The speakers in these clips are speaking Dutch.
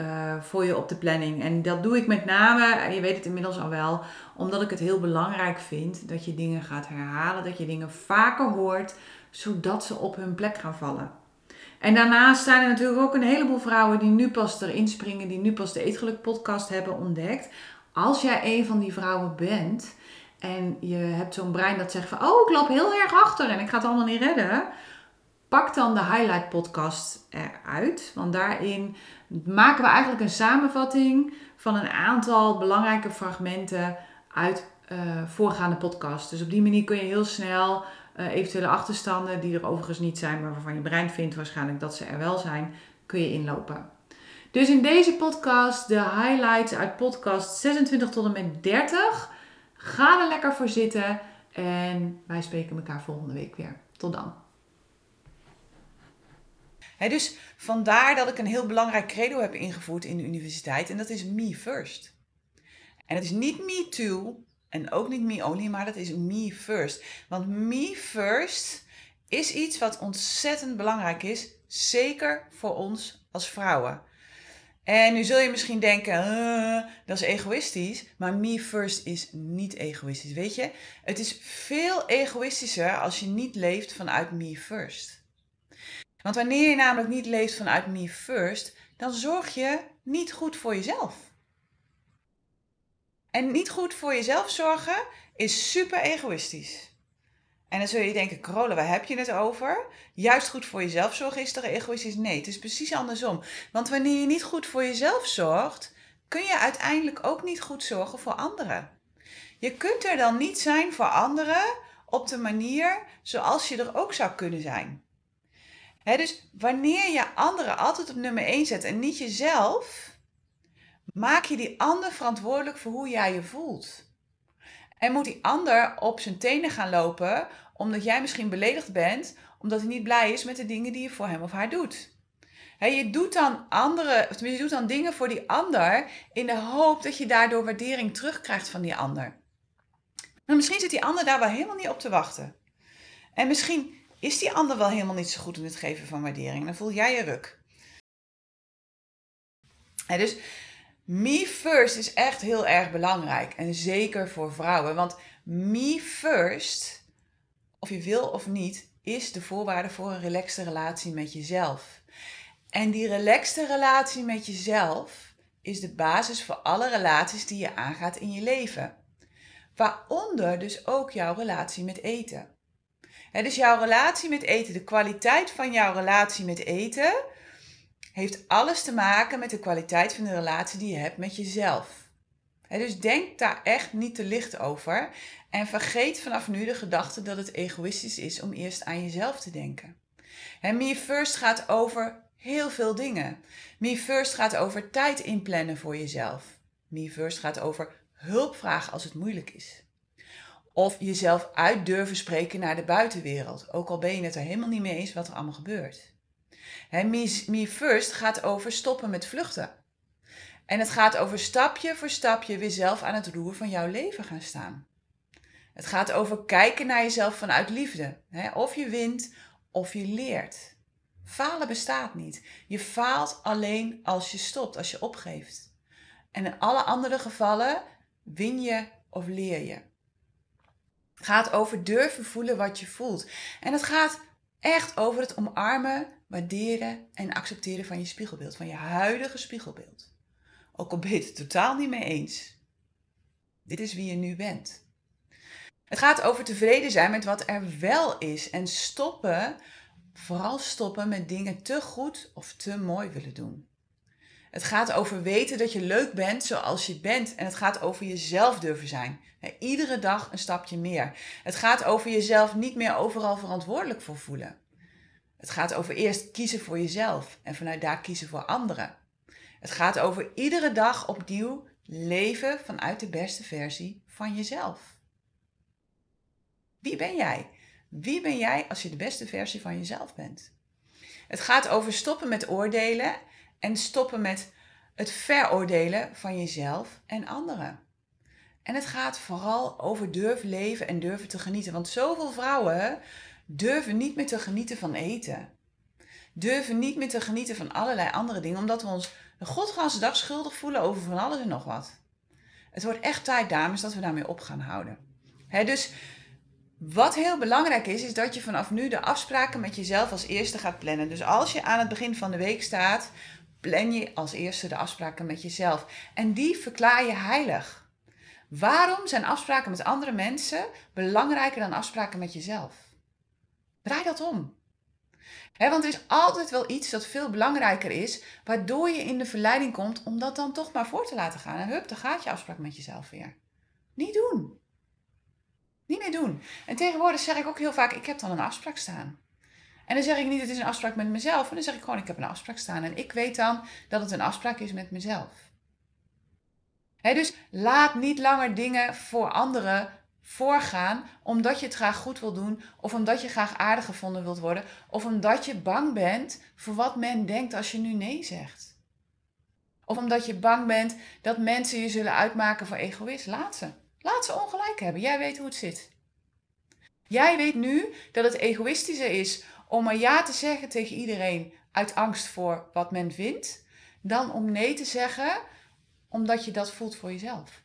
uh, voor je op de planning. En dat doe ik met name, je weet het inmiddels al wel, omdat ik het heel belangrijk vind dat je dingen gaat herhalen, dat je dingen vaker hoort, zodat ze op hun plek gaan vallen. En daarnaast zijn er natuurlijk ook een heleboel vrouwen die nu pas erin springen, die nu pas de Eetgeluk podcast hebben ontdekt. Als jij een van die vrouwen bent en je hebt zo'n brein dat zegt van, oh ik loop heel erg achter en ik ga het allemaal niet redden Pak dan de highlight podcast eruit. Want daarin maken we eigenlijk een samenvatting van een aantal belangrijke fragmenten uit uh, voorgaande podcast. Dus op die manier kun je heel snel uh, eventuele achterstanden, die er overigens niet zijn, maar waarvan je brein vindt waarschijnlijk dat ze er wel zijn, kun je inlopen. Dus in deze podcast, de highlights uit podcast 26 tot en met 30. Ga er lekker voor zitten en wij spreken elkaar volgende week weer. Tot dan dus vandaar dat ik een heel belangrijk credo heb ingevoerd in de universiteit en dat is me first. En het is niet me too en ook niet me only, maar dat is me first. Want me first is iets wat ontzettend belangrijk is, zeker voor ons als vrouwen. En nu zul je misschien denken, dat is egoïstisch, maar me first is niet egoïstisch. Weet je, het is veel egoïstischer als je niet leeft vanuit me first. Want wanneer je namelijk niet leeft vanuit me first, dan zorg je niet goed voor jezelf. En niet goed voor jezelf zorgen is super egoïstisch. En dan zul je denken, Carola, waar heb je het over? Juist goed voor jezelf zorgen is toch egoïstisch? Nee, het is precies andersom. Want wanneer je niet goed voor jezelf zorgt, kun je uiteindelijk ook niet goed zorgen voor anderen. Je kunt er dan niet zijn voor anderen op de manier zoals je er ook zou kunnen zijn dus wanneer je anderen altijd op nummer 1 zet en niet jezelf, maak je die ander verantwoordelijk voor hoe jij je voelt. En moet die ander op zijn tenen gaan lopen omdat jij misschien beledigd bent, omdat hij niet blij is met de dingen die je voor hem of haar doet. je doet dan andere, of je doet dan dingen voor die ander in de hoop dat je daardoor waardering terugkrijgt van die ander. Maar misschien zit die ander daar wel helemaal niet op te wachten. En misschien is die ander wel helemaal niet zo goed in het geven van waardering. Dan voel jij je ruk. dus me first is echt heel erg belangrijk. En zeker voor vrouwen. Want me first, of je wil of niet, is de voorwaarde voor een relaxte relatie met jezelf. En die relaxte relatie met jezelf is de basis voor alle relaties die je aangaat in je leven. Waaronder dus ook jouw relatie met eten dus jouw relatie met eten, de kwaliteit van jouw relatie met eten, heeft alles te maken met de kwaliteit van de relatie die je hebt met jezelf. dus denk daar echt niet te licht over en vergeet vanaf nu de gedachte dat het egoïstisch is om eerst aan jezelf te denken. En Me First gaat over heel veel dingen. Me First gaat over tijd inplannen voor jezelf. Me First gaat over hulp vragen als het moeilijk is. Of jezelf uit durven spreken naar de buitenwereld. Ook al ben je het er helemaal niet mee eens wat er allemaal gebeurt. Me First gaat over stoppen met vluchten. En het gaat over stapje voor stapje weer zelf aan het roer van jouw leven gaan staan. Het gaat over kijken naar jezelf vanuit liefde. of je wint of je leert. Falen bestaat niet. Je faalt alleen als je stopt, als je opgeeft. En in alle andere gevallen win je of leer je gaat over durven voelen wat je voelt. En het gaat echt over het omarmen, waarderen en accepteren van je spiegelbeeld, van je huidige spiegelbeeld. Ook al ben je het totaal niet mee eens. Dit is wie je nu bent. Het gaat over tevreden zijn met wat er wel is en stoppen, vooral stoppen met dingen te goed of te mooi willen doen. Het gaat over weten dat je leuk bent zoals je bent. En het gaat over jezelf durven zijn. Iedere dag een stapje meer. Het gaat over jezelf niet meer overal verantwoordelijk voor voelen. Het gaat over eerst kiezen voor jezelf en vanuit daar kiezen voor anderen. Het gaat over iedere dag opnieuw leven vanuit de beste versie van jezelf. Wie ben jij? Wie ben jij als je de beste versie van jezelf bent? Het gaat over stoppen met oordelen en stoppen met het veroordelen van jezelf en anderen. En het gaat vooral over durven leven en durven te genieten. Want zoveel vrouwen durven niet meer te genieten van eten. Durven niet meer te genieten van allerlei andere dingen, omdat we ons de godganse dag schuldig voelen over van alles en nog wat. Het wordt echt tijd, dames, dat we daarmee op gaan houden. dus wat heel belangrijk is, is dat je vanaf nu de afspraken met jezelf als eerste gaat plannen. Dus als je aan het begin van de week staat, plan je als eerste de afspraken met jezelf. En die verklaar je heilig. Waarom zijn afspraken met andere mensen belangrijker dan afspraken met jezelf? Draai dat om. want er is altijd wel iets dat veel belangrijker is, waardoor je in de verleiding komt om dat dan toch maar voor te laten gaan. En hup, dan gaat je afspraak met jezelf weer. Niet doen. Niet meer doen. En tegenwoordig zeg ik ook heel vaak, ik heb dan een afspraak staan. En dan zeg ik niet, het is een afspraak met mezelf. Maar dan zeg ik gewoon, ik heb een afspraak staan. En ik weet dan dat het een afspraak is met mezelf. dus laat niet langer dingen voor anderen voorgaan omdat je het graag goed wil doen, of omdat je graag aardig gevonden wilt worden, of omdat je bang bent voor wat men denkt als je nu nee zegt. Of omdat je bang bent dat mensen je zullen uitmaken voor egoïst. Laat ze. Laat ze ongelijk hebben. Jij weet hoe het zit. Jij weet nu dat het egoïstischer is om maar ja te zeggen tegen iedereen uit angst voor wat men vindt, dan om nee te zeggen omdat je dat voelt voor jezelf.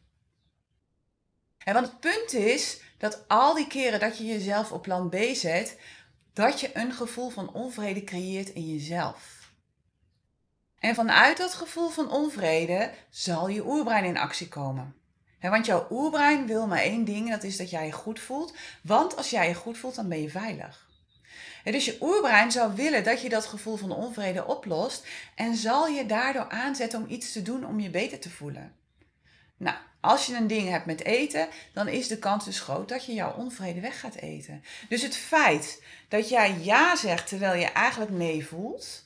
En want het punt is dat al die keren dat je jezelf op plan B zet, dat je een gevoel van onvrede creëert in jezelf. En vanuit dat gevoel van onvrede zal je oerbrein in actie komen want jouw oerbrein wil maar één ding, dat is dat jij je goed voelt. Want als jij je goed voelt, dan ben je veilig. Dus je oerbrein zou willen dat je dat gevoel van onvrede oplost en zal je daardoor aanzetten om iets te doen om je beter te voelen. Nou, als je een ding hebt met eten, dan is de kans dus groot dat je jouw onvrede weg gaat eten. Dus het feit dat jij ja zegt terwijl je eigenlijk nee voelt,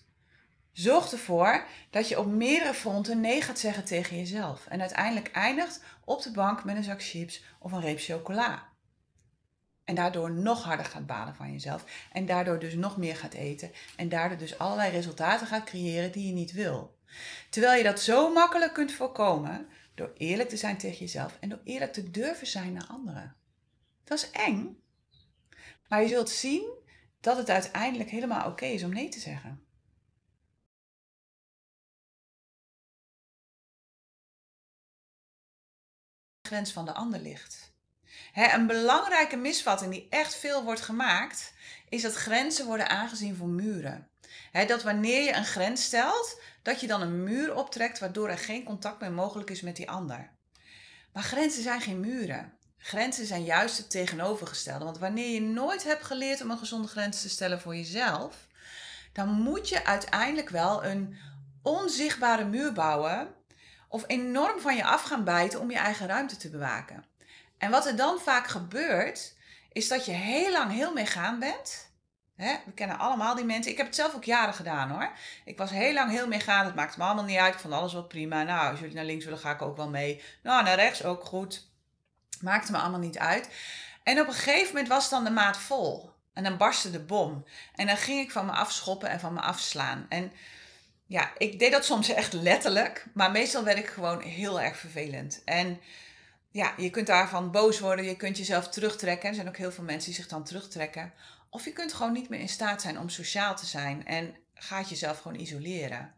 Zorg ervoor dat je op meerdere fronten nee gaat zeggen tegen jezelf. En uiteindelijk eindigt op de bank met een zak chips of een reep chocola. En daardoor nog harder gaat balen van jezelf. En daardoor dus nog meer gaat eten. En daardoor dus allerlei resultaten gaat creëren die je niet wil. Terwijl je dat zo makkelijk kunt voorkomen door eerlijk te zijn tegen jezelf en door eerlijk te durven zijn naar anderen. Dat is eng. Maar je zult zien dat het uiteindelijk helemaal oké is om nee te zeggen. grens van de ander ligt. Een belangrijke misvatting die echt veel wordt gemaakt, is dat grenzen worden aangezien voor muren. dat wanneer je een grens stelt, dat je dan een muur optrekt waardoor er geen contact meer mogelijk is met die ander. Maar grenzen zijn geen muren. Grenzen zijn juist het tegenovergestelde. Want wanneer je nooit hebt geleerd om een gezonde grens te stellen voor jezelf, dan moet je uiteindelijk wel een onzichtbare muur bouwen of enorm van je af gaan bijten om je eigen ruimte te bewaken. En wat er dan vaak gebeurt, is dat je heel lang heel meegaan bent. we kennen allemaal die mensen. Ik heb het zelf ook jaren gedaan hoor. Ik was heel lang heel meegaan. Het maakt me allemaal niet uit. Ik vond alles wel prima. Nou, als jullie naar links willen, ga ik ook wel mee. Nou, naar rechts ook goed. Maakte me allemaal niet uit. En op een gegeven moment was dan de maat vol. En dan barstte de bom. En dan ging ik van me afschoppen en van me afslaan. En ja, ik deed dat soms echt letterlijk, maar meestal werd ik gewoon heel erg vervelend. En ja, je kunt daarvan boos worden, je kunt jezelf terugtrekken. Er zijn ook heel veel mensen die zich dan terugtrekken. Of je kunt gewoon niet meer in staat zijn om sociaal te zijn en gaat jezelf gewoon isoleren.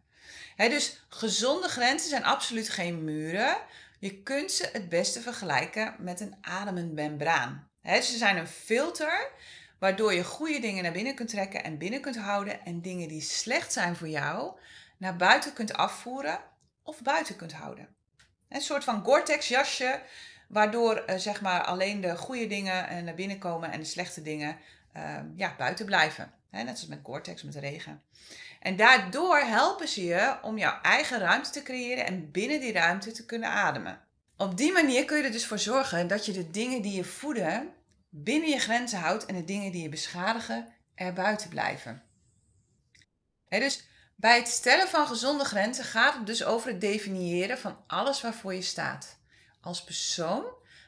dus gezonde grenzen zijn absoluut geen muren. Je kunt ze het beste vergelijken met een ademend membraan. ze zijn een filter waardoor je goede dingen naar binnen kunt trekken en binnen kunt houden en dingen die slecht zijn voor jou, naar buiten kunt afvoeren of buiten kunt houden. Een soort van Gore-Tex jasje, waardoor uh, zeg maar alleen de goede dingen uh, naar binnen komen en de slechte dingen uh, ja, buiten blijven. Hè, net zoals met Gore-Tex, met regen. En daardoor helpen ze je om jouw eigen ruimte te creëren en binnen die ruimte te kunnen ademen. Op die manier kun je er dus voor zorgen dat je de dingen die je voeden binnen je grenzen houdt en de dingen die je beschadigen er buiten blijven. dus Bij het stellen van gezonde grenzen gaat het dus over het definiëren van alles waarvoor je staat. Als persoon,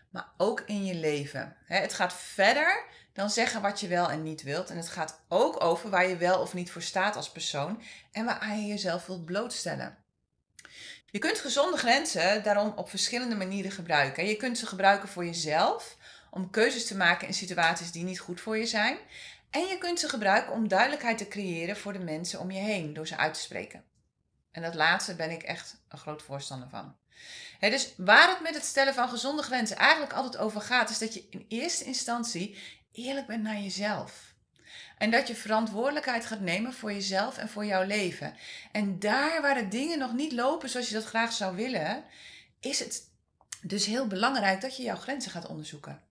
maar ook in je leven. Het gaat verder dan zeggen wat je wel en niet wilt. En het gaat ook over waar je wel of niet voor staat als persoon en waar je jezelf wilt blootstellen. Je kunt gezonde grenzen daarom op verschillende manieren gebruiken. Je kunt ze gebruiken voor jezelf, om keuzes te maken in situaties die niet goed voor je zijn. En je kunt ze gebruiken om duidelijkheid te creëren voor de mensen om je heen door ze uit te spreken. En dat laatste ben ik echt een groot voorstander van. dus waar het met het stellen van gezonde grenzen eigenlijk altijd over gaat, is dat je in eerste instantie eerlijk bent naar jezelf. En dat je verantwoordelijkheid gaat nemen voor jezelf en voor jouw leven. En daar waar de dingen nog niet lopen zoals je dat graag zou willen, is het dus heel belangrijk dat je jouw grenzen gaat onderzoeken.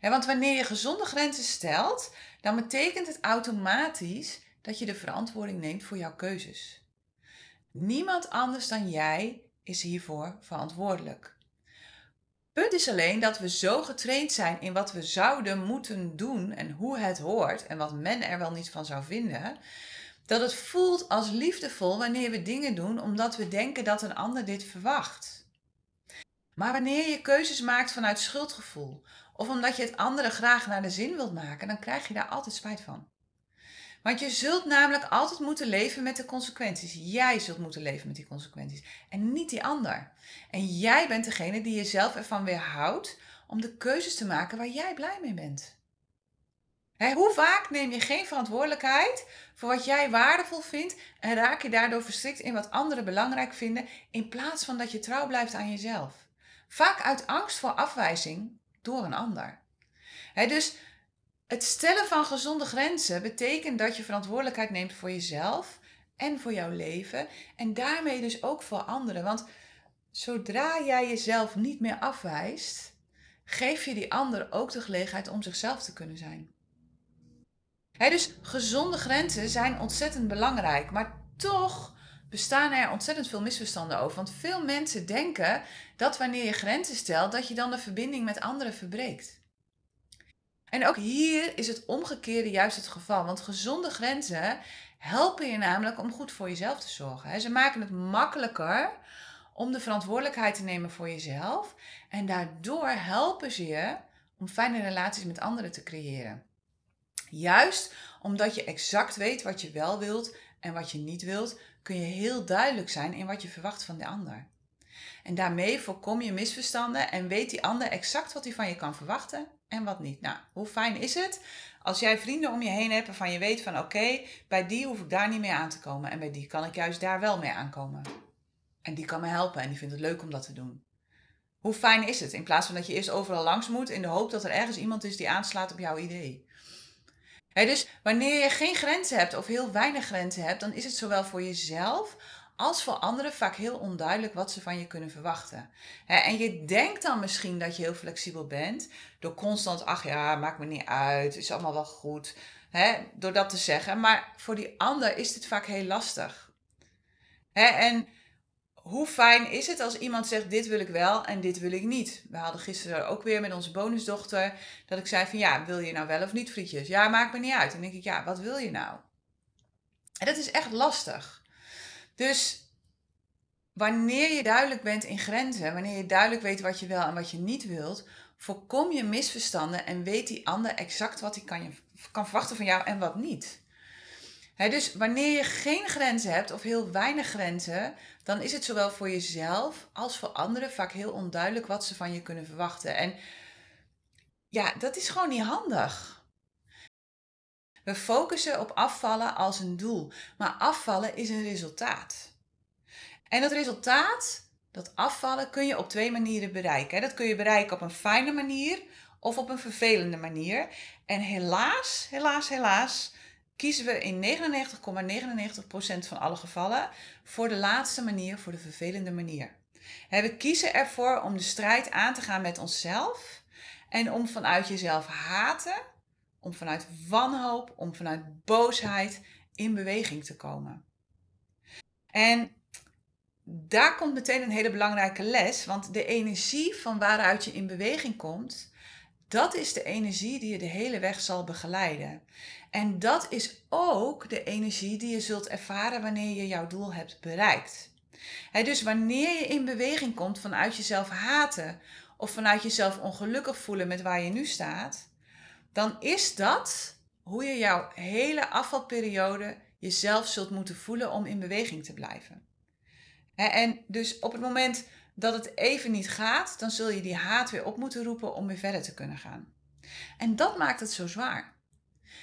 Want wanneer je gezonde grenzen stelt, dan betekent het automatisch dat je de verantwoording neemt voor jouw keuzes. Niemand anders dan jij is hiervoor verantwoordelijk. Punt is alleen dat we zo getraind zijn in wat we zouden moeten doen en hoe het hoort en wat men er wel niet van zou vinden, dat het voelt als liefdevol wanneer we dingen doen omdat we denken dat een ander dit verwacht. Maar wanneer je keuzes maakt vanuit schuldgevoel of omdat je het andere graag naar de zin wilt maken, dan krijg je daar altijd spijt van. Want je zult namelijk altijd moeten leven met de consequenties. Jij zult moeten leven met die consequenties en niet die ander. En jij bent degene die jezelf ervan weerhoudt om de keuzes te maken waar jij blij mee bent. hoe vaak neem je geen verantwoordelijkheid voor wat jij waardevol vindt en raak je daardoor verstrikt in wat anderen belangrijk vinden in plaats van dat je trouw blijft aan jezelf? Vaak uit angst voor afwijzing door een ander. dus het stellen van gezonde grenzen betekent dat je verantwoordelijkheid neemt voor jezelf en voor jouw leven en daarmee dus ook voor anderen. Want zodra jij jezelf niet meer afwijst, geef je die ander ook de gelegenheid om zichzelf te kunnen zijn. dus gezonde grenzen zijn ontzettend belangrijk, maar toch bestaan er ontzettend veel misverstanden over. Want veel mensen denken dat wanneer je grenzen stelt, dat je dan de verbinding met anderen verbreekt. En ook hier is het omgekeerde juist het geval. Want gezonde grenzen helpen je namelijk om goed voor jezelf te zorgen. Ze maken het makkelijker om de verantwoordelijkheid te nemen voor jezelf. En daardoor helpen ze je om fijne relaties met anderen te creëren. Juist omdat je exact weet wat je wel wilt en wat je niet wilt, kun je heel duidelijk zijn in wat je verwacht van de ander. En daarmee voorkom je misverstanden en weet die ander exact wat hij van je kan verwachten en wat niet. Nou, hoe fijn is het als jij vrienden om je heen hebt waarvan je weet van oké, bij die hoef ik daar niet mee aan te komen en bij die kan ik juist daar wel mee aankomen. En die kan me helpen en die vindt het leuk om dat te doen. Hoe fijn is het in plaats van dat je eerst overal langs moet in de hoop dat er ergens iemand is die aanslaat op jouw idee. Dus wanneer je geen grenzen hebt of heel weinig grenzen hebt, dan is het zowel voor jezelf als voor anderen vaak heel onduidelijk wat ze van je kunnen verwachten. En je denkt dan misschien dat je heel flexibel bent door constant, ach ja, maakt me niet uit, is allemaal wel goed, door dat te zeggen. Maar voor die ander is dit vaak heel lastig. En hoe fijn is het als iemand zegt, dit wil ik wel en dit wil ik niet. We hadden gisteren ook weer met onze bonusdochter dat ik zei van, ja, wil je nou wel of niet frietjes? Ja, maakt me niet uit. En dan denk ik, ja, wat wil je nou? En dat is echt lastig. Dus wanneer je duidelijk bent in grenzen, wanneer je duidelijk weet wat je wel en wat je niet wilt, voorkom je misverstanden en weet die ander exact wat hij kan, kan verwachten van jou en wat niet. Dus wanneer je geen grenzen hebt of heel weinig grenzen, dan is het zowel voor jezelf als voor anderen vaak heel onduidelijk wat ze van je kunnen verwachten. En ja, dat is gewoon niet handig. We focussen op afvallen als een doel, maar afvallen is een resultaat. En dat resultaat, dat afvallen, kun je op twee manieren bereiken. Dat kun je bereiken op een fijne manier of op een vervelende manier. En helaas, helaas, helaas kiezen we in 99,99% van alle gevallen voor de laatste manier, voor de vervelende manier. We kiezen ervoor om de strijd aan te gaan met onszelf en om vanuit jezelf haten om vanuit wanhoop, om vanuit boosheid in beweging te komen. En daar komt meteen een hele belangrijke les, want de energie van waaruit je in beweging komt, dat is de energie die je de hele weg zal begeleiden. En dat is ook de energie die je zult ervaren wanneer je jouw doel hebt bereikt. dus wanneer je in beweging komt vanuit jezelf haten of vanuit jezelf ongelukkig voelen met waar je nu staat, dan is dat hoe je jouw hele afvalperiode jezelf zult moeten voelen om in beweging te blijven. En dus op het moment dat het even niet gaat, dan zul je die haat weer op moeten roepen om weer verder te kunnen gaan. En dat maakt het zo zwaar.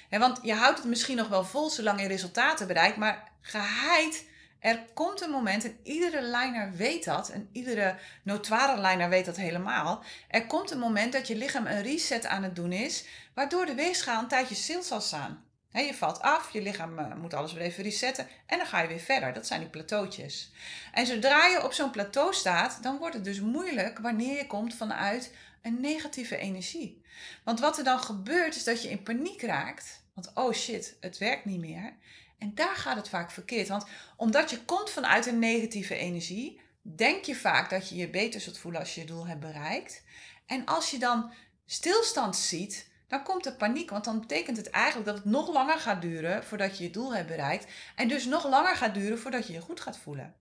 Want je houdt het misschien nog wel vol zolang je resultaten bereikt, maar geheid, er komt een moment, en iedere liner weet dat, en iedere notoire liner weet dat helemaal. Er komt een moment dat je lichaam een reset aan het doen is, waardoor de weegschaal een tijdje stil zal staan je valt af, je lichaam eh, moet alles weer even resetten en dan ga je weer verder. Dat zijn die plateautjes. En zodra je op zo'n plateau staat, dan wordt het dus moeilijk wanneer je komt vanuit een negatieve energie. Want wat er dan gebeurt is dat je in paniek raakt. Want oh shit, het werkt niet meer. En daar gaat het vaak verkeerd. Want omdat je komt vanuit een negatieve energie, denk je vaak dat je je beter zult voelen als je je doel hebt bereikt. En als je dan stilstand ziet, dan komt er paniek. Want dan betekent het eigenlijk dat het nog langer gaat duren voordat je je doel hebt bereikt. En dus nog langer gaat duren voordat je je goed gaat voelen.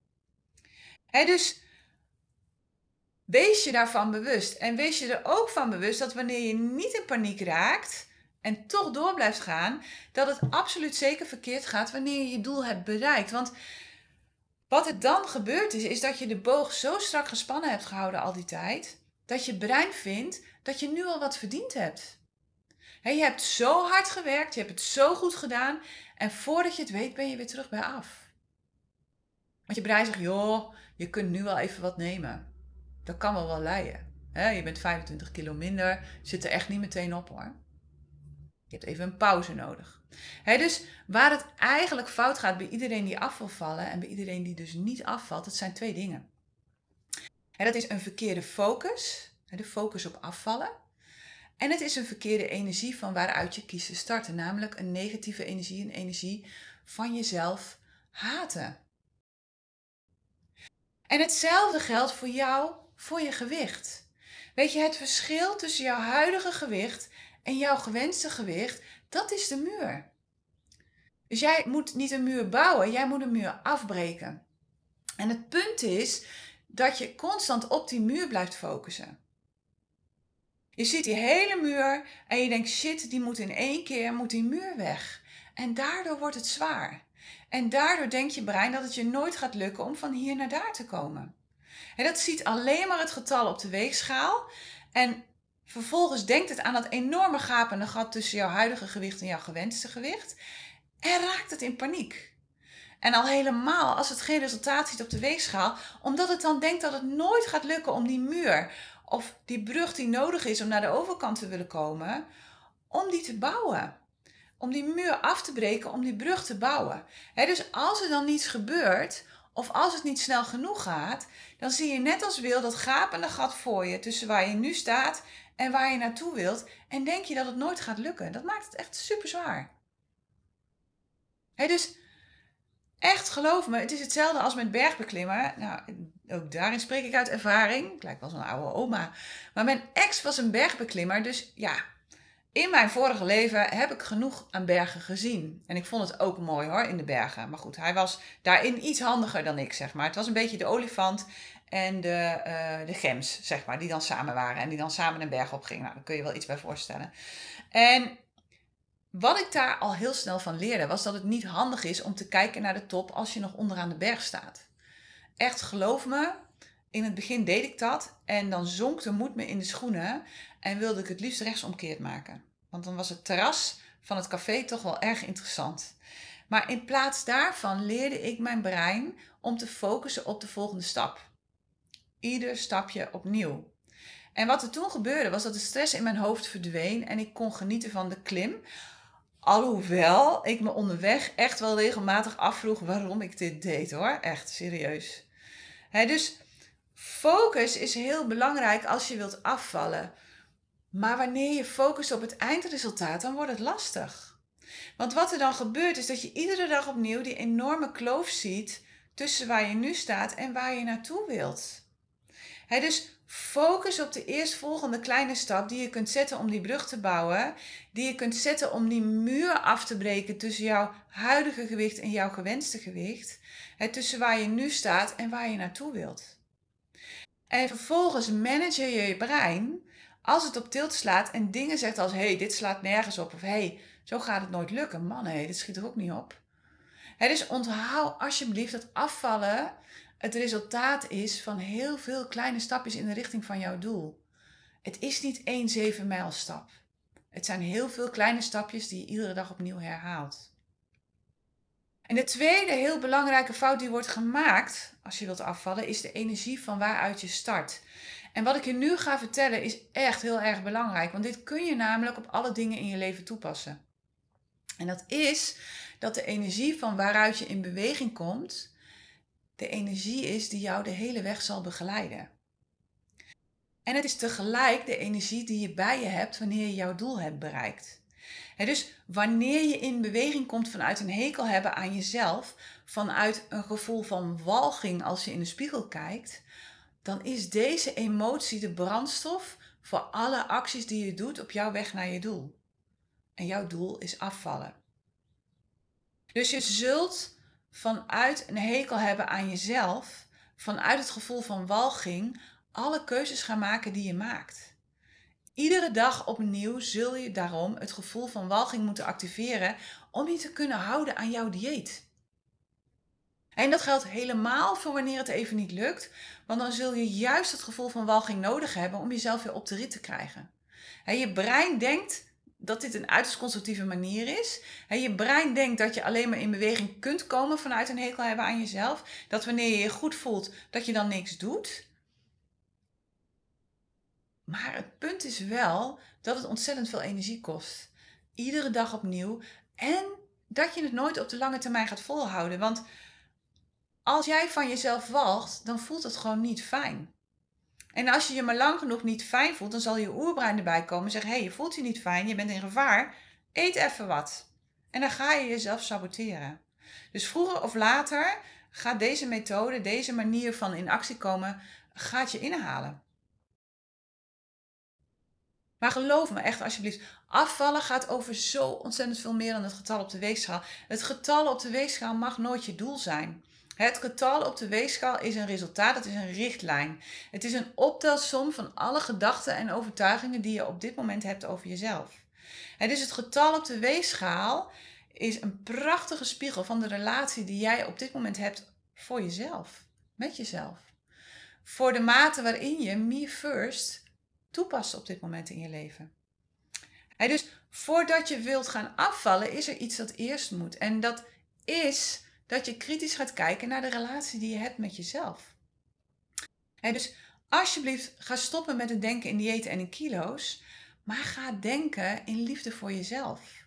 He, dus wees je daarvan bewust. En wees je er ook van bewust dat wanneer je niet in paniek raakt en toch door blijft gaan, dat het absoluut zeker verkeerd gaat wanneer je je doel hebt bereikt. Want wat er dan gebeurt is, is dat je de boog zo strak gespannen hebt gehouden al die tijd, dat je brein vindt dat je nu al wat verdiend hebt je hebt zo hard gewerkt, je hebt het zo goed gedaan. En voordat je het weet, ben je weer terug bij af. Want je brein zegt, joh, je kunt nu wel even wat nemen. Dat kan wel wel leiden. je bent 25 kilo minder, zit er echt niet meteen op hoor. Je hebt even een pauze nodig. dus waar het eigenlijk fout gaat bij iedereen die af wil vallen en bij iedereen die dus niet afvalt, dat zijn twee dingen. dat is een verkeerde focus, de focus op afvallen. En het is een verkeerde energie van waaruit je kiest te starten, namelijk een negatieve energie, een energie van jezelf haten. En hetzelfde geldt voor jou, voor je gewicht. Weet je, het verschil tussen jouw huidige gewicht en jouw gewenste gewicht, dat is de muur. Dus jij moet niet een muur bouwen, jij moet een muur afbreken. En het punt is dat je constant op die muur blijft focussen. Je ziet die hele muur en je denkt, shit, die moet in één keer, moet die muur weg. En daardoor wordt het zwaar. En daardoor denkt je brein dat het je nooit gaat lukken om van hier naar daar te komen. En dat ziet alleen maar het getal op de weegschaal. En vervolgens denkt het aan dat enorme gapende gat tussen jouw huidige gewicht en jouw gewenste gewicht. En raakt het in paniek. En al helemaal als het geen resultaat ziet op de weegschaal, omdat het dan denkt dat het nooit gaat lukken om die muur of die brug die nodig is om naar de overkant te willen komen, om die te bouwen. Om die muur af te breken, om die brug te bouwen. dus als er dan niets gebeurt, of als het niet snel genoeg gaat, dan zie je net als wil dat gapende gat voor je tussen waar je nu staat en waar je naartoe wilt. En denk je dat het nooit gaat lukken. Dat maakt het echt super zwaar. dus Echt, geloof me, het is hetzelfde als met bergbeklimmen. Nou, ook daarin spreek ik uit ervaring. Ik lijk wel zo'n oude oma. Maar mijn ex was een bergbeklimmer, dus ja, in mijn vorige leven heb ik genoeg aan bergen gezien. En ik vond het ook mooi hoor, in de bergen. Maar goed, hij was daarin iets handiger dan ik, zeg maar. Het was een beetje de olifant en de, uh, de gems, zeg maar, die dan samen waren. En die dan samen een berg op gingen. Nou, daar kun je wel iets bij voorstellen. En wat ik daar al heel snel van leerde, was dat het niet handig is om te kijken naar de top als je nog onderaan de berg staat. Echt, geloof me, in het begin deed ik dat en dan zonk de moed me in de schoenen en wilde ik het liefst rechtsomkeerd maken. Want dan was het terras van het café toch wel erg interessant. Maar in plaats daarvan leerde ik mijn brein om te focussen op de volgende stap. Ieder stapje opnieuw. En wat er toen gebeurde was dat de stress in mijn hoofd verdween en ik kon genieten van de klim. Alhoewel ik me onderweg echt wel regelmatig afvroeg waarom ik dit deed hoor. Echt serieus. Dus focus is heel belangrijk als je wilt afvallen. Maar wanneer je focust op het eindresultaat, dan wordt het lastig. Want wat er dan gebeurt is dat je iedere dag opnieuw die enorme kloof ziet tussen waar je nu staat en waar je naartoe wilt. dus focus op de eerstvolgende kleine stap die je kunt zetten om die brug te bouwen. Die je kunt zetten om die muur af te breken tussen jouw huidige gewicht en jouw gewenste gewicht. Tussen waar je nu staat en waar je naartoe wilt. En vervolgens manage je je brein als het op tilt slaat en dingen zegt als: hey, dit slaat nergens op. Of hey, zo gaat het nooit lukken. Man, hé, dit schiet er ook niet op. Dus onthoud alsjeblieft dat afvallen het resultaat is van heel veel kleine stapjes in de richting van jouw doel. Het is niet één zeven mijl stap. Het zijn heel veel kleine stapjes die je iedere dag opnieuw herhaalt. En de tweede heel belangrijke fout die wordt gemaakt als je wilt afvallen, is de energie van waaruit je start. En wat ik je nu ga vertellen is echt heel erg belangrijk, want dit kun je namelijk op alle dingen in je leven toepassen. En dat is dat de energie van waaruit je in beweging komt, de energie is die jou de hele weg zal begeleiden. En het is tegelijk de energie die je bij je hebt wanneer je jouw doel hebt bereikt. Dus wanneer je in beweging komt vanuit een hekel hebben aan jezelf, vanuit een gevoel van walging als je in de spiegel kijkt, dan is deze emotie de brandstof voor alle acties die je doet op jouw weg naar je doel. En jouw doel is afvallen. Dus je zult vanuit een hekel hebben aan jezelf, vanuit het gevoel van walging, alle keuzes gaan maken die je maakt. Iedere dag opnieuw zul je daarom het gevoel van walging moeten activeren om je te kunnen houden aan jouw dieet. En dat geldt helemaal voor wanneer het even niet lukt, want dan zul je juist het gevoel van walging nodig hebben om jezelf weer op de rit te krijgen. je brein denkt dat dit een uiterst constructieve manier is. je brein denkt dat je alleen maar in beweging kunt komen vanuit een hekel hebben aan jezelf. Dat wanneer je je goed voelt, dat je dan niks doet. Maar het punt is wel dat het ontzettend veel energie kost. Iedere dag opnieuw. En dat je het nooit op de lange termijn gaat volhouden. Want als jij van jezelf walgt, dan voelt het gewoon niet fijn. En als je je maar lang genoeg niet fijn voelt, dan zal je oerbrein erbij komen en zeggen: hé, hey, je voelt je niet fijn, je bent in gevaar, eet even wat. En dan ga je jezelf saboteren. Dus vroeger of later gaat deze methode, deze manier van in actie komen, gaat je inhalen. Maar geloof me echt alsjeblieft, afvallen gaat over zo ontzettend veel meer dan het getal op de weegschaal. Het getal op de weegschaal mag nooit je doel zijn. Het getal op de weegschaal is een resultaat, het is een richtlijn. Het is een optelsom van alle gedachten en overtuigingen die je op dit moment hebt over jezelf. Het is het getal op de weegschaal is een prachtige spiegel van de relatie die jij op dit moment hebt voor jezelf, met jezelf. Voor de mate waarin je me first toepast op dit moment in je leven. dus voordat je wilt gaan afvallen, is er iets dat eerst moet. En dat is dat je kritisch gaat kijken naar de relatie die je hebt met jezelf. dus alsjeblieft, ga stoppen met het denken in diëten en in kilo's, maar ga denken in liefde voor jezelf.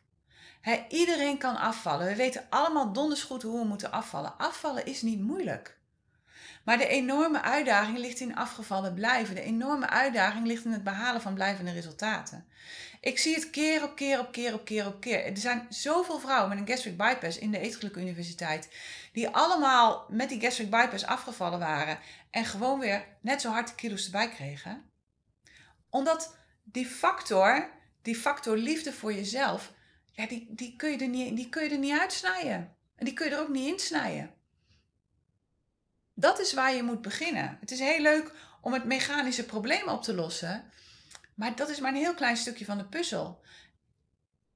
iedereen kan afvallen. We weten allemaal donders goed hoe we moeten afvallen. Afvallen is niet moeilijk. Maar de enorme uitdaging ligt in afgevallen blijven. De enorme uitdaging ligt in het behalen van blijvende resultaten. Ik zie het keer op keer op keer op keer op keer. Er zijn zoveel vrouwen met een gastric bypass in de Eetgelijke Universiteit. Die allemaal met die gastric bypass afgevallen waren. En gewoon weer net zo hard de kilo's erbij kregen. Omdat die factor, die factor liefde voor jezelf, ja, die, die, kun je er niet, die kun je er niet uitsnijden. En die kun je er ook niet insnijden. Dat is waar je moet beginnen. Het is heel leuk om het mechanische probleem op te lossen. Maar dat is maar een heel klein stukje van de puzzel.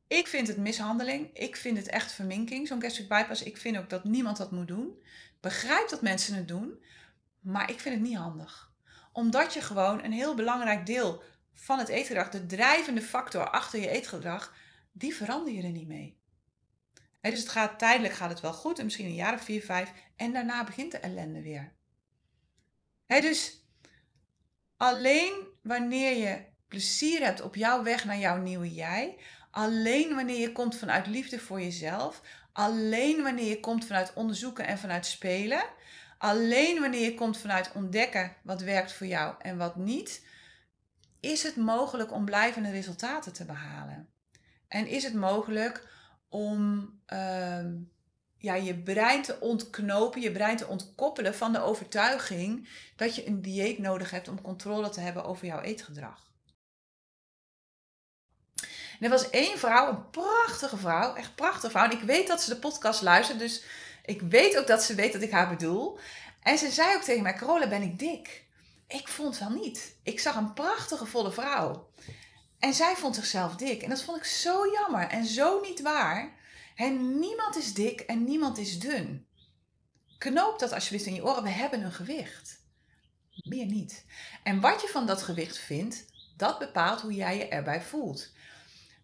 Ik vind het mishandeling. Ik vind het echt verminking, zo'n gastric bypass. Ik vind ook dat niemand dat moet doen. Begrijp dat mensen het doen, maar ik vind het niet handig. Omdat je gewoon een heel belangrijk deel van het eetgedrag, de drijvende factor achter je eetgedrag, die verander je er niet mee. dus het gaat tijdelijk gaat het wel goed, en misschien een jaar of vier, vijf, en daarna begint de ellende weer. dus alleen wanneer je plezier hebt op jouw weg naar jouw nieuwe jij. Alleen wanneer je komt vanuit liefde voor jezelf. Alleen wanneer je komt vanuit onderzoeken en vanuit spelen. Alleen wanneer je komt vanuit ontdekken wat werkt voor jou en wat niet. Is het mogelijk om blijvende resultaten te behalen? En is het mogelijk om, uh, ja, je brein te ontknopen, je brein te ontkoppelen van de overtuiging dat je een dieet nodig hebt om controle te hebben over jouw eetgedrag. Er was één vrouw, een prachtige vrouw, echt prachtige vrouw. En ik weet dat ze de podcast luistert, dus ik weet ook dat ze weet dat ik haar bedoel. En ze zei ook tegen mij, Carola, ben ik dik? Ik vond wel niet. Ik zag een prachtige volle vrouw. En zij vond zichzelf dik. En dat vond ik zo jammer en zo niet waar. En niemand is dik en niemand is dun. Knoop dat alsjeblieft in je oren. We hebben een gewicht. Meer niet. En wat je van dat gewicht vindt, dat bepaalt hoe jij je erbij voelt.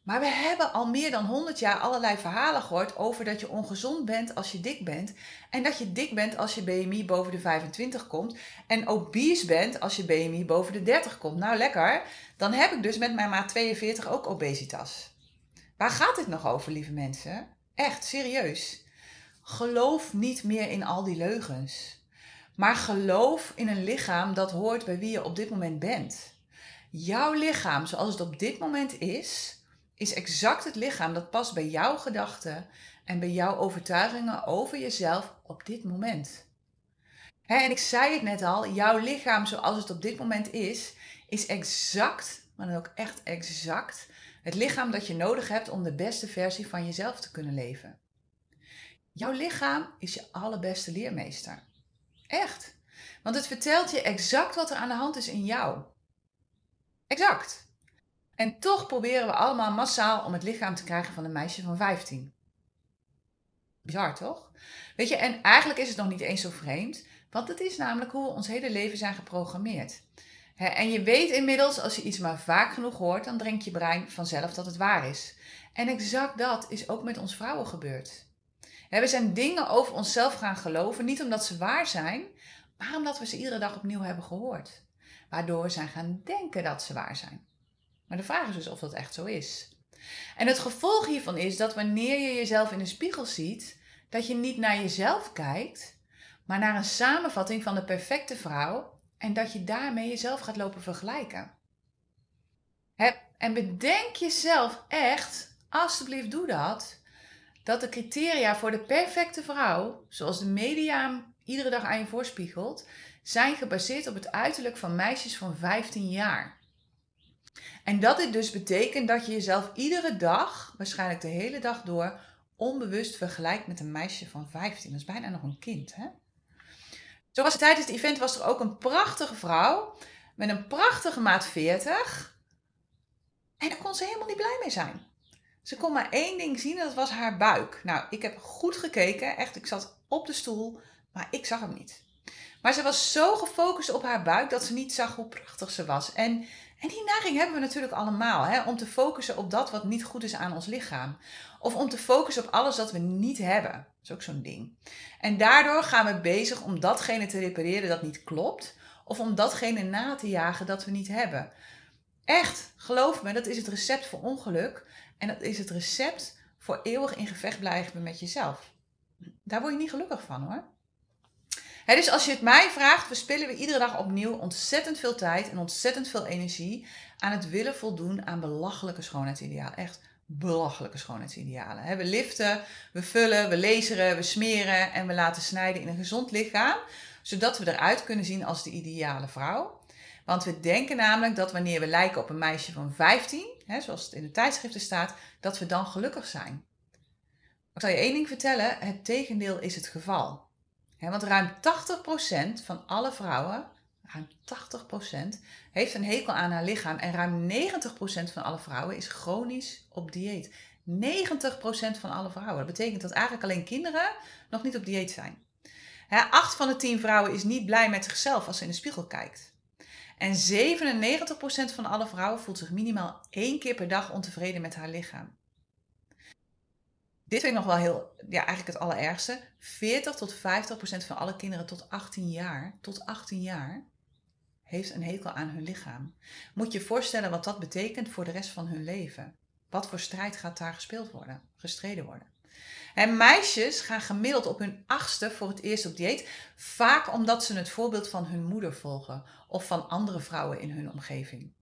Maar we hebben al meer dan 100 jaar allerlei verhalen gehoord over dat je ongezond bent als je dik bent. En dat je dik bent als je BMI boven de 25 komt. En obese bent als je BMI boven de 30 komt. Nou lekker, dan heb ik dus met mijn maat 42 ook obesitas. Waar gaat dit nog over, lieve mensen? Echt, serieus. Geloof niet meer in al die leugens. Maar geloof in een lichaam dat hoort bij wie je op dit moment bent. Jouw lichaam zoals het op dit moment is is exact het lichaam dat past bij jouw gedachten en bij jouw overtuigingen over jezelf op dit moment. en ik zei het net al, jouw lichaam zoals het op dit moment is, is exact, maar dan ook echt exact, het lichaam dat je nodig hebt om de beste versie van jezelf te kunnen leven. Jouw lichaam is je allerbeste leermeester. Echt. Want het vertelt je exact wat er aan de hand is in jou. Exact. En toch proberen we allemaal massaal om het lichaam te krijgen van een meisje van 15. Bizar toch? Weet je, en eigenlijk is het nog niet eens zo vreemd, want het is namelijk hoe we ons hele leven zijn geprogrammeerd. En je weet inmiddels, als je iets maar vaak genoeg hoort, dan denkt je brein vanzelf dat het waar is. En exact dat is ook met ons vrouwen gebeurd. We zijn dingen over onszelf gaan geloven, niet omdat ze waar zijn, maar omdat we ze iedere dag opnieuw hebben gehoord. Waardoor we zijn gaan denken dat ze waar zijn. Maar de vraag is dus of dat echt zo is. En het gevolg hiervan is dat wanneer je jezelf in de spiegel ziet, dat je niet naar jezelf kijkt, maar naar een samenvatting van de perfecte vrouw en dat je daarmee jezelf gaat lopen vergelijken. En bedenk jezelf echt, alsjeblieft doe dat, dat de criteria voor de perfecte vrouw, zoals de media iedere dag aan je voorspiegelt, zijn gebaseerd op het uiterlijk van meisjes van 15 jaar. En dat dit dus betekent dat je jezelf iedere dag, waarschijnlijk de hele dag door, onbewust vergelijkt met een meisje van 15. Dat is bijna nog een kind, hè? Zo was tijdens het event was er ook een prachtige vrouw met een prachtige maat 40. En daar kon ze helemaal niet blij mee zijn. Ze kon maar één ding zien en dat was haar buik. Nou, ik heb goed gekeken, echt, ik zat op de stoel, maar ik zag hem niet. Maar ze was zo gefocust op haar buik dat ze niet zag hoe prachtig ze was. En en die neiging hebben we natuurlijk allemaal, hè? om te focussen op dat wat niet goed is aan ons lichaam. Of om te focussen op alles dat we niet hebben. Is ook zo'n ding. En daardoor gaan we bezig om datgene te repareren dat niet klopt. Of om datgene na te jagen dat we niet hebben. Echt, geloof me, dat is het recept voor ongeluk. En dat is het recept voor eeuwig in gevecht blijven met jezelf. Daar word je niet gelukkig van hoor dus als je het mij vraagt, verspillen we iedere dag opnieuw ontzettend veel tijd en ontzettend veel energie aan het willen voldoen aan belachelijke schoonheidsidealen. Echt belachelijke schoonheidsidealen. we liften, we vullen, we laseren, we smeren en we laten snijden in een gezond lichaam, zodat we eruit kunnen zien als de ideale vrouw. Want we denken namelijk dat wanneer we lijken op een meisje van 15, zoals het in de tijdschriften staat, dat we dan gelukkig zijn. Ik zal je één ding vertellen: het tegendeel is het geval want ruim 80% van alle vrouwen, ruim 80%, heeft een hekel aan haar lichaam. En ruim 90% van alle vrouwen is chronisch op dieet. 90% van alle vrouwen. Dat betekent dat eigenlijk alleen kinderen nog niet op dieet zijn. 8 van de 10 vrouwen is niet blij met zichzelf als ze in de spiegel kijkt. En 97% van alle vrouwen voelt zich minimaal één keer per dag ontevreden met haar lichaam. Dit vind ik nog wel heel, ja, eigenlijk het allerergste. 40 tot 50 procent van alle kinderen tot 18 jaar, tot 18 jaar, heeft een hekel aan hun lichaam. Moet je voorstellen wat dat betekent voor de rest van hun leven. Wat voor strijd gaat daar gespeeld worden, gestreden worden. En meisjes gaan gemiddeld op hun achtste voor het eerst op dieet. Vaak omdat ze het voorbeeld van hun moeder volgen of van andere vrouwen in hun omgeving.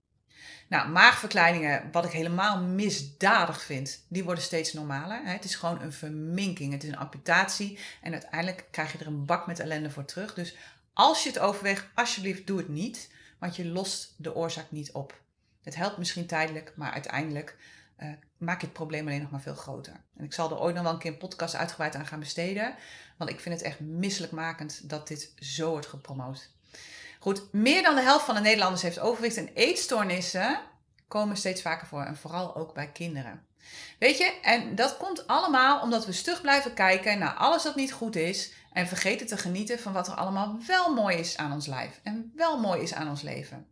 Nou, maagverkleiningen, wat ik helemaal misdadig vind, die worden steeds normaler. Het is gewoon een verminking, het is een amputatie en uiteindelijk krijg je er een bak met ellende voor terug. Dus als je het overweegt, alsjeblieft doe het niet, want je lost de oorzaak niet op. Het helpt misschien tijdelijk, maar uiteindelijk uh, maak je het probleem alleen nog maar veel groter. En ik zal er ooit nog wel een keer een podcast uitgebreid aan gaan besteden, want ik vind het echt misselijkmakend dat dit zo wordt gepromoot. Goed, meer dan de helft van de Nederlanders heeft overwicht en eetstoornissen komen steeds vaker voor en vooral ook bij kinderen. Weet je, en dat komt allemaal omdat we stug blijven kijken naar alles wat niet goed is en vergeten te genieten van wat er allemaal wel mooi is aan ons lijf en wel mooi is aan ons leven.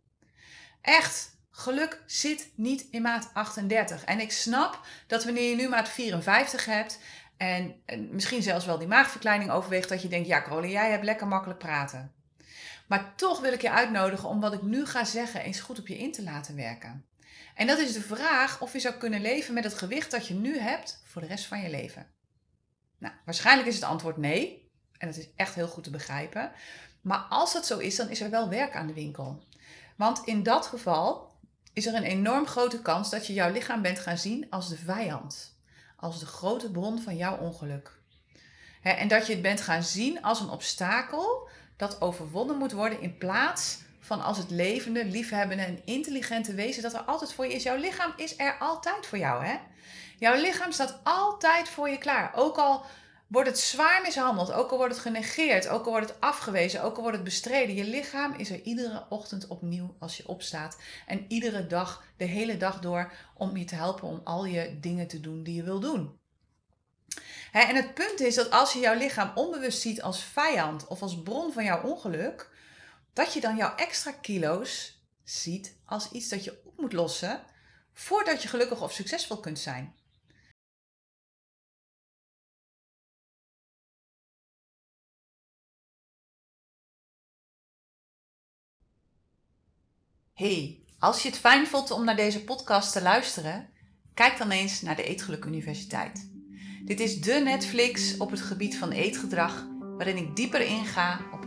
Echt, geluk zit niet in maat 38. En ik snap dat wanneer je nu maat 54 hebt en, misschien zelfs wel die maagverkleining overweegt, dat je denkt, ja Carole, jij hebt lekker makkelijk praten. Maar toch wil ik je uitnodigen om wat ik nu ga zeggen eens goed op je in te laten werken. En dat is de vraag of je zou kunnen leven met het gewicht dat je nu hebt voor de rest van je leven. Nou, waarschijnlijk is het antwoord nee. En dat is echt heel goed te begrijpen. Maar als dat zo is, dan is er wel werk aan de winkel. Want in dat geval is er een enorm grote kans dat je jouw lichaam bent gaan zien als de vijand. Als de grote bron van jouw ongeluk. en dat je het bent gaan zien als een obstakel dat overwonnen moet worden in plaats van als het levende, liefhebbende en intelligente wezen dat er altijd voor je is. Jouw lichaam is er altijd voor jou, hè? Jouw lichaam staat altijd voor je klaar. Ook al wordt het zwaar mishandeld, ook al wordt het genegeerd, ook al wordt het afgewezen, ook al wordt het bestreden. Je lichaam is er iedere ochtend opnieuw als je opstaat. En iedere dag, de hele dag door, om je te helpen om al je dingen te doen die je wil doen en het punt is dat als je jouw lichaam onbewust ziet als vijand of als bron van jouw ongeluk, dat je dan jouw extra kilo's ziet als iets dat je op moet lossen voordat je gelukkig of succesvol kunt zijn. Hey, als je het fijn vond om naar deze podcast te luisteren, kijk dan eens naar de Eetgeluk Universiteit. Dit is de Netflix op het gebied van eetgedrag, waarin ik dieper inga